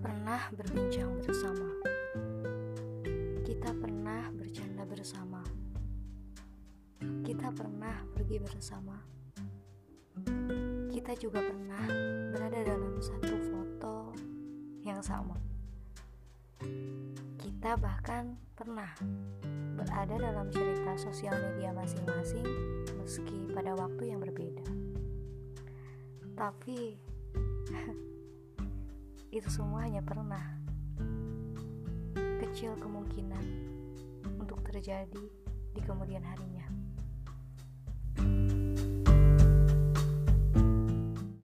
Pernah berbincang bersama. Kita pernah bercanda bersama. Kita pernah pergi bersama. Kita juga pernah berada dalam satu foto yang sama. Kita bahkan pernah berada dalam cerita sosial media masing-masing, meski pada waktu yang berbeda. Tapi itu semua hanya pernah. Kecil kemungkinan untuk terjadi di kemudian harinya.